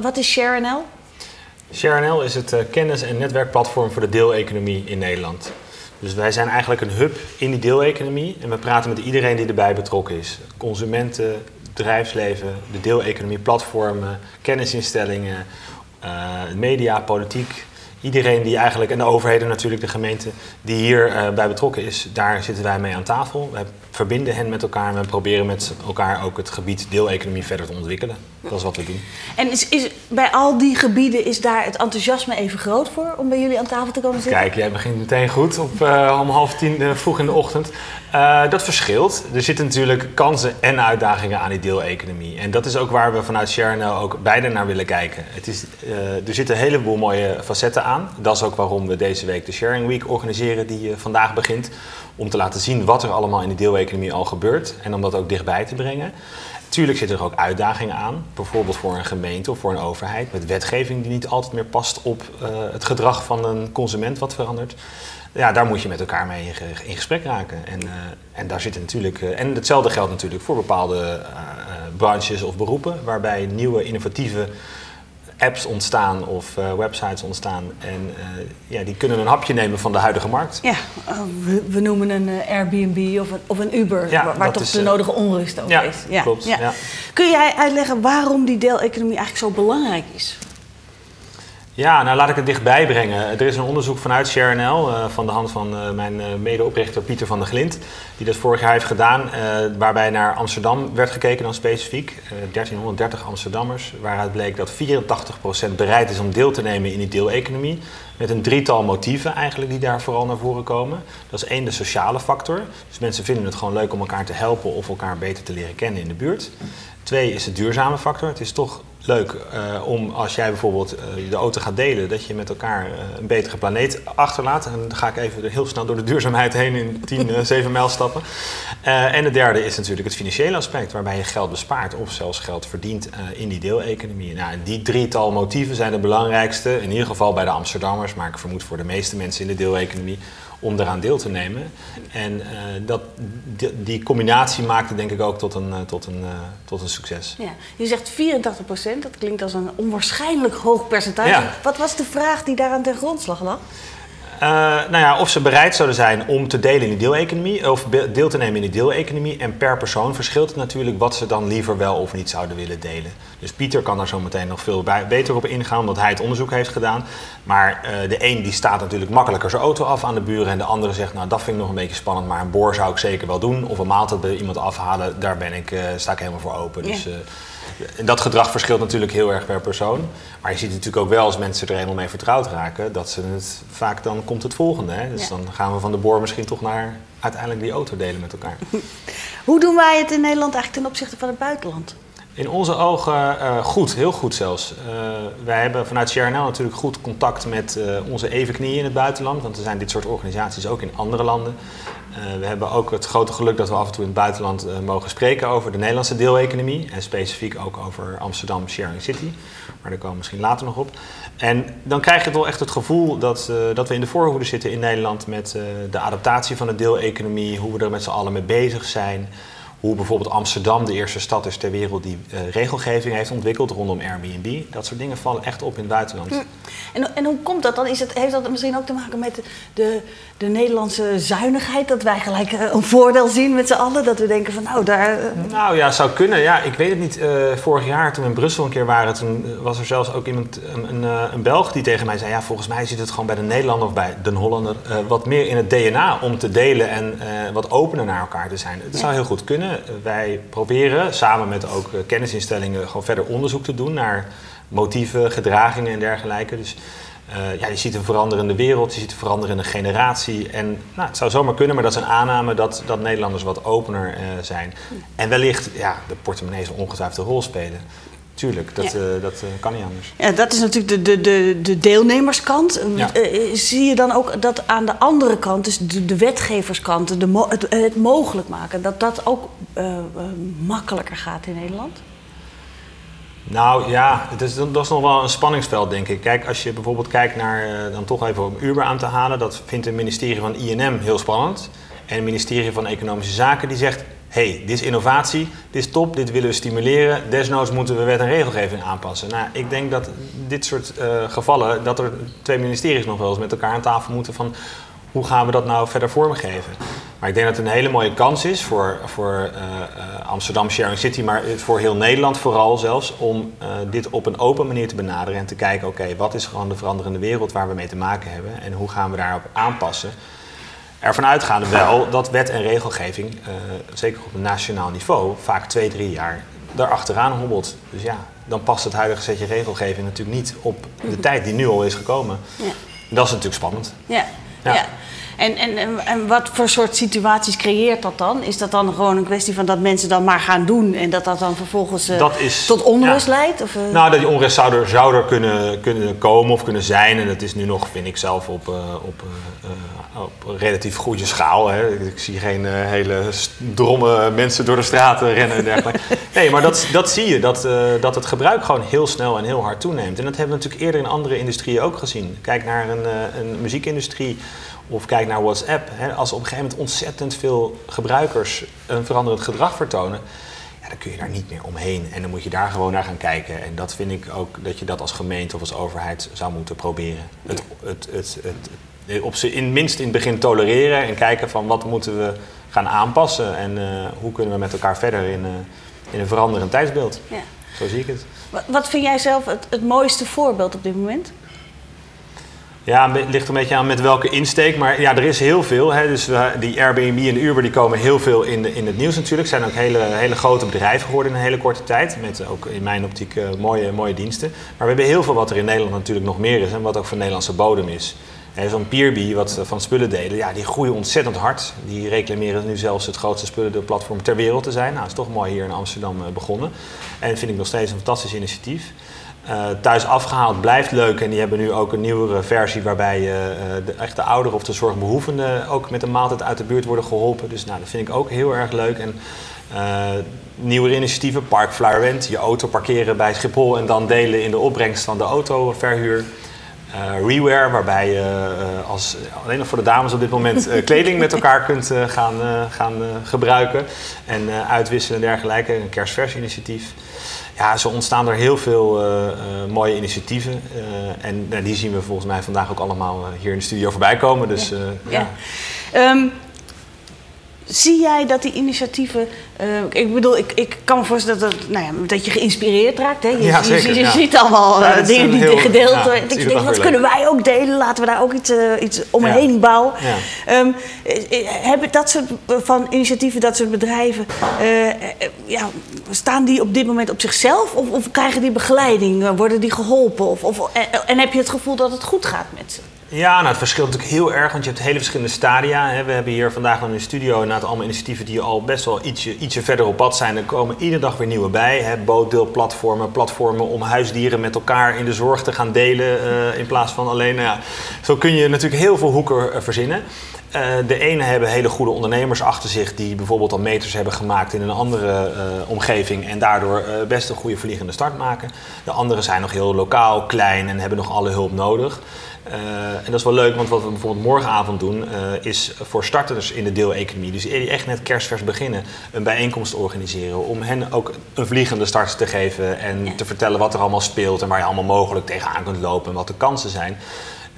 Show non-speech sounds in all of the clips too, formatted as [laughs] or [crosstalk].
wat is ShareNL? ShareNL is het kennis- en netwerkplatform voor de deeleconomie in Nederland. Dus wij zijn eigenlijk een hub in die deeleconomie en we praten met iedereen die erbij betrokken is. Consumenten, bedrijfsleven, de deeleconomie, platformen, kennisinstellingen, media, politiek, iedereen die eigenlijk, en de overheden natuurlijk, de gemeente die hierbij bij betrokken is, daar zitten wij mee aan tafel. We verbinden hen met elkaar en we proberen met elkaar ook het gebied deeleconomie verder te ontwikkelen. Dat is wat we doen. En is, is, bij al die gebieden is daar het enthousiasme even groot voor om bij jullie aan tafel te komen zitten? Kijk, jij begint meteen goed op uh, om half tien uh, vroeg in de ochtend. Uh, dat verschilt. Er zitten natuurlijk kansen en uitdagingen aan die deeleconomie. En dat is ook waar we vanuit ShareNL ook beide naar willen kijken. Het is, er zitten een heleboel mooie facetten aan. Dat is ook waarom we deze week de Sharing Week organiseren die vandaag begint. Om te laten zien wat er allemaal in die deeleconomie al gebeurt. En om dat ook dichtbij te brengen. Tuurlijk zitten er ook uitdagingen aan, bijvoorbeeld voor een gemeente of voor een overheid, met wetgeving die niet altijd meer past op uh, het gedrag van een consument wat verandert. Ja, daar moet je met elkaar mee in gesprek raken. En, uh, en daar zitten natuurlijk. Uh, en hetzelfde geldt natuurlijk voor bepaalde branches of beroepen, waarbij nieuwe innovatieve apps ontstaan of uh, websites ontstaan. En uh, ja, die kunnen een hapje nemen van de huidige markt. Ja, uh, we, we, noemen een Airbnb of een, of een Uber, ja, waar, waar toch is, de nodige onrust over ja, is. Ja, klopt. Ja. Kun jij uitleggen waarom die deeleconomie eigenlijk zo belangrijk is? Ja, nou laat ik het dichtbij brengen. Er is een onderzoek vanuit ShareNL, uh, van de hand van uh, mijn uh, medeoprichter Pieter van der Glint, die dat vorig jaar heeft gedaan, waarbij naar Amsterdam werd gekeken dan specifiek. 1330 Amsterdammers, waaruit bleek dat 84% bereid is om deel te nemen in die deeleconomie. Met een drietal motieven eigenlijk die daar vooral naar voren komen. Dat is één, de sociale factor. Dus mensen vinden het gewoon leuk om elkaar te helpen of elkaar beter te leren kennen in de buurt. Twee is de duurzame factor. Het is toch leuk uh, om als jij bijvoorbeeld uh, de auto gaat delen, dat je met elkaar uh, een betere planeet achterlaat. En dan ga ik even heel snel door de duurzaamheid heen in 10, 7 mijl stappen. en het derde is natuurlijk het financiële aspect, waarbij je geld bespaart of zelfs geld verdient in die deeleconomie. Nou, die drietal motieven zijn de belangrijkste, in ieder geval bij de Amsterdammers, maar ik vermoed voor de meeste mensen in de deeleconomie om eraan deel te nemen. En uh, dat, die, die, combinatie maakte denk ik ook tot een, uh, tot een, uh, tot een succes. Ja. Je zegt 84 procent, dat klinkt als een onwaarschijnlijk hoog percentage. Ja. Wat was de vraag die daaraan ten grondslag lag? Uh, nou ja, of ze bereid zouden zijn om te delen in die deeleconomie, of deel te nemen in die deeleconomie. En per persoon verschilt het natuurlijk wat ze dan liever wel of niet zouden willen delen. Dus Pieter kan daar zo meteen nog veel bij, beter op ingaan, omdat hij het onderzoek heeft gedaan. Maar uh, de een die staat natuurlijk makkelijker zijn auto af aan de buren. En de andere zegt, nou dat vind ik nog een beetje spannend, maar een boor zou ik zeker wel doen. Of een maaltijd bij iemand afhalen, daar ben ik, uh, sta ik helemaal voor open. Dus, Ja. En dat gedrag verschilt natuurlijk heel erg per persoon. Maar je ziet natuurlijk ook wel als mensen er eenmaal mee vertrouwd raken, dat ze het vaak dan komt het volgende. Hè? Dus Ja. dan gaan we van de boor misschien toch naar uiteindelijk die auto delen met elkaar. [laughs] Hoe doen wij het in Nederland eigenlijk ten opzichte van het buitenland? In onze ogen eh, goed, heel goed zelfs. Eh, wij hebben vanuit CRNL natuurlijk goed contact met eh, onze evenknieën in het buitenland, want er zijn dit soort organisaties ook in andere landen. We hebben ook het grote geluk dat we af en toe in het buitenland mogen spreken over de Nederlandse deeleconomie en specifiek ook over Amsterdam Sharing City. Maar daar komen we misschien later nog op. En dan krijg je toch echt het gevoel dat, dat we in de voorhoede zitten in Nederland met de adaptatie van de deeleconomie, hoe we er met z'n allen mee bezig zijn. Hoe bijvoorbeeld Amsterdam de eerste stad is ter wereld die eh, regelgeving heeft ontwikkeld rondom Airbnb. Dat soort dingen vallen echt op in het buitenland. En, en hoe komt dat dan? Is het, heeft dat misschien ook te maken met de, de, de Nederlandse zuinigheid? Dat wij gelijk eh, een voordeel zien met z'n allen? Dat we denken van nou, daar... eh, Nou ja, zou kunnen. Ja, ik weet het niet. Vorig jaar toen we in Brussel een keer waren, toen was er zelfs ook iemand, een, een, een Belg die tegen mij zei: Ja, volgens mij zit het gewoon bij de Nederlander of bij de Hollander wat meer in het DNA om te delen en wat opener naar elkaar te zijn. Het zou heel goed kunnen. Wij proberen samen met ook eh, kennisinstellingen gewoon verder onderzoek te doen naar motieven, gedragingen en dergelijke. Dus eh, ja, je ziet een veranderende wereld, je ziet een veranderende generatie. En nou, het zou zomaar kunnen, maar dat is een aanname dat, dat Nederlanders wat opener eh, zijn. En wellicht, ja, de portemonnee zal ongetwijfeld een rol spelen. Tuurlijk, dat, Ja. eh, dat eh, kan niet anders. Ja, dat is natuurlijk de, de, de, de deelnemerskant. Ja. Eh, zie je dan ook dat aan de andere kant, dus de, de wetgeverskant, de mo- het, het mogelijk maken, dat dat ook makkelijker gaat in Nederland? Nou ja, het is, dat is nog wel een spanningsveld, denk ik. Kijk, als je bijvoorbeeld kijkt naar, dan toch even om Uber aan te halen, dat vindt het ministerie van INM heel spannend. En het ministerie van Economische Zaken die zegt hey, dit is innovatie, dit is top, dit willen we stimuleren. Desnoods moeten we wet en regelgeving aanpassen. Nou, ik denk dat dit soort uh, gevallen, dat er twee ministeries nog wel eens met elkaar aan tafel moeten van hoe gaan we dat nou verder vormgeven. Maar ik denk dat het een hele mooie kans is voor, voor uh, uh, Amsterdam Sharing City, maar voor heel Nederland vooral zelfs, om dit op een open manier te benaderen en te kijken, oké, wat is gewoon de veranderende wereld waar we mee te maken hebben en hoe gaan we daarop aanpassen ervan uitgaande wel dat wet en regelgeving, uh, zeker op een nationaal niveau, vaak twee, drie jaar daarachteraan hobbelt. Dus ja, dan past het huidige setje regelgeving natuurlijk niet op de mhm. tijd die nu al is gekomen. Ja. Dat is natuurlijk spannend. Ja. ja. En, en, en wat voor soort situaties creëert dat dan? Is dat dan gewoon een kwestie van dat mensen dan maar gaan doen en dat dat dan vervolgens uh, tot onrust leidt? Of, uh... Nou, dat die onrust zou er, zou er kunnen, kunnen komen of kunnen zijn. En dat is nu nog, vind ik zelf, op, uh, op op relatief goede schaal. Hè. Ik, zie geen hele dromme mensen door de straten rennen en dergelijke. [laughs] nee, maar dat, dat zie je, dat, dat het gebruik gewoon heel snel en heel hard toeneemt. En dat hebben we natuurlijk eerder in andere industrieën ook gezien. Kijk naar een, een muziekindustrie of kijk naar WhatsApp. Hè. Als op een gegeven moment ontzettend veel gebruikers een veranderend gedrag vertonen... Ja, dan kun je daar niet meer omheen. En dan moet je daar gewoon naar gaan kijken. En dat vind ik ook dat je dat als gemeente of als overheid zou moeten proberen. Het, het, het, het op ze in minst in het begin tolereren en kijken van wat moeten we gaan aanpassen en uh, hoe kunnen we met elkaar verder in, uh, in een veranderend tijdsbeeld. Ja. Zo zie ik het. Wat, wat vind jij zelf het, het mooiste voorbeeld op dit moment? Ja, het ligt een beetje aan met welke insteek. Maar ja, er is heel veel. Hè. Dus die Airbnb en Uber die komen heel veel in, de, in het nieuws natuurlijk. Zijn ook hele, hele grote bedrijven geworden in een hele korte tijd. Met ook in mijn optiek uh, mooie, mooie diensten. Maar we hebben heel veel wat er in Nederland natuurlijk nog meer is. En wat ook van Nederlandse bodem is. Zo'n Peerby, wat van spullen delen, ja, die groeien ontzettend hard. Die reclameren nu zelfs het grootste spullendeelplatform ter wereld te zijn. Nou, is toch mooi hier in Amsterdam eh, begonnen. En vind ik nog steeds een fantastisch initiatief. Uh, thuis afgehaald blijft leuk en die hebben nu ook een nieuwere versie waarbij uh, de, echt de ouderen of de zorgbehoevenden ook met een maaltijd uit de buurt worden geholpen. Dus nou, dat vind ik ook heel erg leuk. En uh, nieuwe initiatieven, Park Flowerend, je auto parkeren bij Schiphol en dan delen in de opbrengst van de autoverhuur. Reware, waarbij je als, alleen nog voor de dames op dit moment [laughs] kleding met elkaar kunt gaan, gaan gebruiken en uitwisselen en dergelijke. Een kerstvers initiatief. Ja, zo ontstaan er heel veel mooie initiatieven. en nou, die zien we volgens mij vandaag ook allemaal hier in de studio voorbij komen. Dus, ja. ja. Um, Zie jij dat die initiatieven. Uh, ik bedoel, ik, ik kan me voorstellen dat, nou ja, dat je geïnspireerd raakt. Hè? Je, ja, zeker, je, je ja. ziet allemaal uh, dingen die heel, gedeeld worden. ik denk, wat kunnen wij ook delen? Laten we daar ook iets, uh, iets omheen bouwen. Um, hebben dat soort van initiatieven, dat soort bedrijven, ja, staan die op dit moment op zichzelf? Of, of krijgen die begeleiding? worden die geholpen? Of, of, en heb je het gevoel dat het goed gaat met ze? Ja, nou, het verschilt natuurlijk heel erg, want je hebt hele verschillende stadia. We hebben hier vandaag in de studio aantal allemaal initiatieven die al best wel ietsje, ietsje verder op pad zijn. Er komen iedere dag weer nieuwe bij. Bootdeelplatformen, platformen om huisdieren met elkaar in de zorg te gaan delen uh, in plaats van alleen. Nou ja, zo kun je natuurlijk heel veel hoeken uh, verzinnen. Uh, de ene hebben hele goede ondernemers achter zich die bijvoorbeeld al meters hebben gemaakt in een andere omgeving en daardoor best een goede vliegende start maken. De andere zijn nog heel lokaal, klein en hebben nog alle hulp nodig. Uh, en dat is wel leuk, want wat we bijvoorbeeld morgenavond doen, uh, is voor starters in de deeleconomie, dus die echt net kerstvers beginnen, een bijeenkomst organiseren. Om hen ook een vliegende start te geven en ja. te vertellen wat er allemaal speelt en waar je allemaal mogelijk tegenaan kunt lopen en wat de kansen zijn.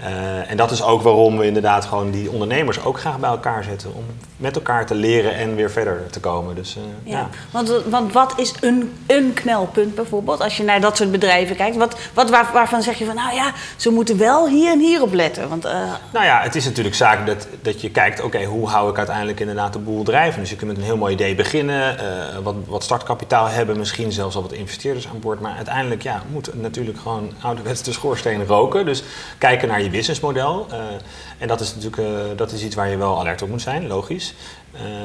Uh, en dat is ook waarom we inderdaad gewoon die ondernemers ook graag bij elkaar zetten. Om met elkaar te leren en weer verder te komen. Dus, uh, ja. ja. Want, want wat is een, een knelpunt bijvoorbeeld? Als je naar dat soort bedrijven kijkt. Wat, wat waar, waarvan zeg je van nou ja, ze moeten wel hier en hier op letten? Want, uh... Nou ja, het is natuurlijk zaak dat, dat je kijkt, oké, okay, hoe hou ik uiteindelijk inderdaad de boel drijven? Dus je kunt met een heel mooi idee beginnen. wat, wat startkapitaal hebben, misschien zelfs al wat investeerders aan boord. Maar uiteindelijk ja, moet natuurlijk gewoon ouderwets de schoorsteen roken. Dus kijken naar je businessmodel. Uh, en dat is natuurlijk uh, dat is iets waar je wel alert op moet zijn, logisch.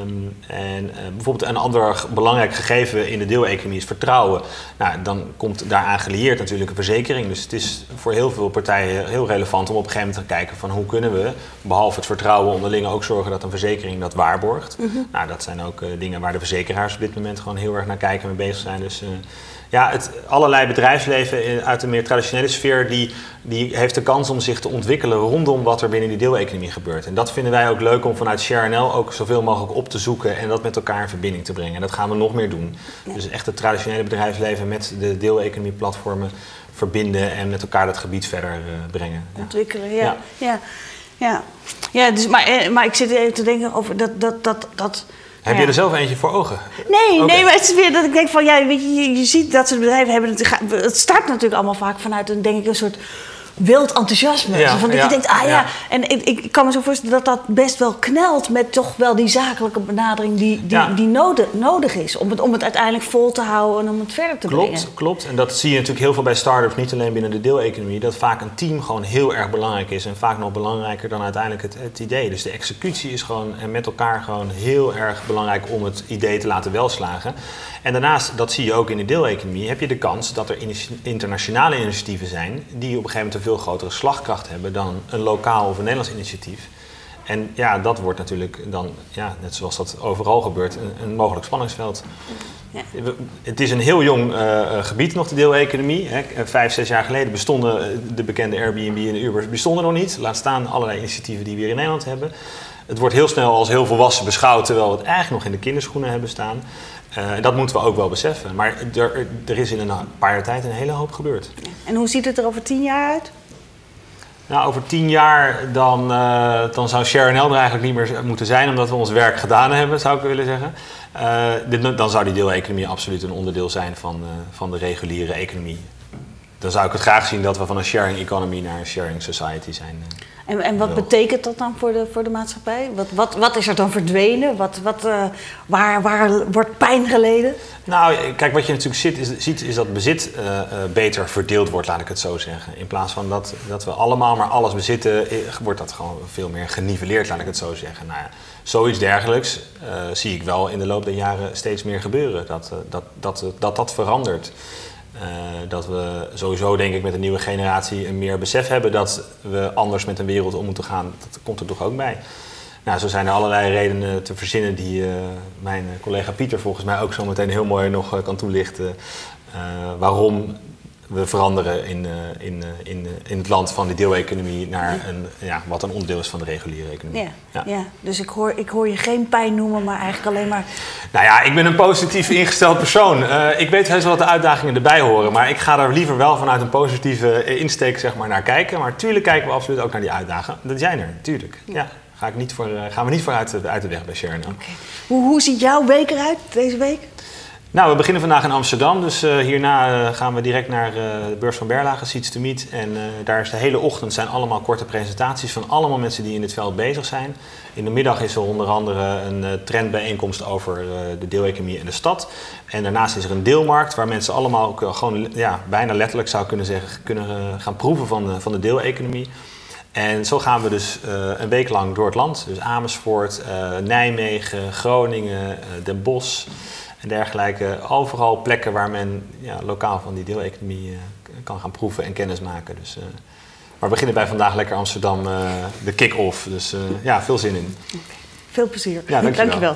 Um, en uh, bijvoorbeeld een ander belangrijk gegeven in de deeleconomie is vertrouwen. Nou, dan komt daaraan gelieerd natuurlijk een verzekering. Dus het is voor heel veel partijen heel relevant om op een gegeven moment te kijken van hoe kunnen we, behalve het vertrouwen onderling, ook zorgen dat een verzekering dat waarborgt. Mm -hmm. Nou, dat zijn ook dingen waar de verzekeraars op dit moment gewoon heel erg naar kijken en mee bezig zijn. Dus ja, het, allerlei bedrijfsleven uit de meer traditionele sfeer... Die, die heeft de kans om zich te ontwikkelen rondom wat er binnen die deeleconomie gebeurt. En dat vinden wij ook leuk om vanuit ShareNL ook zoveel mogelijk op te zoeken... en dat met elkaar in verbinding te brengen. En dat gaan we nog meer doen. Dus echt het traditionele bedrijfsleven met de deeleconomie-platformen verbinden... en met elkaar dat gebied verder uh, brengen. Ontwikkelen, ja. ja. ja. ja. ja dus, maar, eh, maar ik zit even te denken over dat... dat, dat, dat heb je er zelf eentje voor ogen? Nee, nee, maar het is weer dat ik denk van ja, weet je, je, ziet dat soort bedrijven hebben. Het, het start natuurlijk allemaal vaak vanuit een, denk ik, een soort wild enthousiasme. Ja, van dat je denkt, ah ja. En ik, ik, kan me zo voorstellen dat dat best wel knelt met toch wel die zakelijke benadering die, die, die nodig, nodig is. Om het, om het uiteindelijk vol te houden en om het verder te klopt, brengen. Klopt, klopt. En dat zie je natuurlijk heel veel bij start-ups, niet alleen binnen de deeleconomie. Dat vaak een team gewoon heel erg belangrijk is. En vaak nog belangrijker dan uiteindelijk het, het idee. Dus de executie is gewoon en met elkaar gewoon heel erg belangrijk om het idee te laten welslagen. En daarnaast, dat zie je ook in de deeleconomie, heb je de kans dat er internationale initiatieven zijn die op een gegeven moment veel grotere slagkracht hebben dan een lokaal of een Nederlands initiatief. En ja, dat wordt natuurlijk dan, ja, net zoals dat overal gebeurt, een, een mogelijk spanningsveld. Ja. Het is een heel jong uh, gebied nog, de deeleconomie. Hè. Vijf, zes jaar geleden bestonden de bekende Airbnb en Uber bestonden nog niet. Laat staan allerlei initiatieven die we hier in Nederland hebben. Het wordt heel snel als heel volwassen beschouwd, terwijl we het eigenlijk nog in de kinderschoenen hebben staan. Uh, dat moeten we ook wel beseffen. Maar er, er is in een paar jaar tijd een hele hoop gebeurd. En hoe ziet het er over tien jaar uit? Nou, over tien jaar dan, uh, dan zou Sharon er eigenlijk niet meer moeten zijn, omdat we ons werk gedaan hebben, zou ik willen zeggen. Uh, dit, dan zou die deeleconomie absoluut een onderdeel zijn van, van de reguliere economie. Dan zou ik het graag zien dat we van een sharing economy naar een sharing society zijn. En, en wat betekent dat dan voor de, voor de maatschappij? Wat, wat, wat is er dan verdwenen? Wat, wat, uh, waar, waar wordt pijn geleden? Nou, kijk, wat je natuurlijk ziet is, ziet, is dat bezit uh, uh, beter verdeeld wordt, laat ik het zo zeggen. In plaats van dat, dat we allemaal maar alles bezitten, wordt dat gewoon veel meer geniveleerd, laat ik het zo zeggen. Nou ja, zoiets dergelijks zie ik wel in de loop der jaren steeds meer gebeuren. Dat dat, dat, dat, dat verandert. Uh, dat we sowieso, denk ik, met de nieuwe generatie een meer besef hebben dat we anders met een wereld om moeten gaan. Dat komt er toch ook bij. Nou, zo zijn er allerlei redenen te verzinnen die uh, mijn collega Pieter volgens mij ook zo meteen heel mooi nog uh, kan toelichten. waarom we veranderen in, uh, in, uh, in, uh, in het land van de deeleconomie naar een, ja, wat een onderdeel is van de reguliere economie. Ja, ja. ja. dus ik hoor, ik hoor je geen pijn noemen, maar eigenlijk alleen maar. Nou ja, ik ben een positief ingesteld persoon. ik weet heus wel dat de uitdagingen erbij horen, maar ik ga er liever wel vanuit een positieve insteek zeg maar, naar kijken. Maar tuurlijk kijken we absoluut ook naar die uitdagingen. Dat zijn er, tuurlijk. Ja. Ga ik niet voor, gaan we niet voor uit, uit de weg bij Sharon. Okay. Hoe, hoe ziet jouw week eruit deze week? Nou, we beginnen vandaag in Amsterdam. Dus uh, hierna uh, gaan we direct naar de beurs van Berlage, Seats to Meet. En daar is de hele ochtend zijn allemaal korte presentaties van allemaal mensen die in dit veld bezig zijn. In de middag is er onder andere een trendbijeenkomst over de deeleconomie in de stad. En daarnaast is er een deelmarkt waar mensen allemaal ook, gewoon ja, bijna letterlijk zou kunnen zeggen, kunnen gaan proeven van de, van de deeleconomie. En zo gaan we dus een week lang door het land. Dus Amersfoort, Nijmegen, Groningen, Den Bosch en dergelijke. Overal plekken waar men ja, lokaal van die deeleconomie uh, kan gaan proeven en kennis maken. Dus, uh, maar we beginnen bij vandaag lekker Amsterdam, uh, de kick-off. Dus ja, veel zin in. Veel plezier. Ja, [laughs] dankjewel. dankjewel.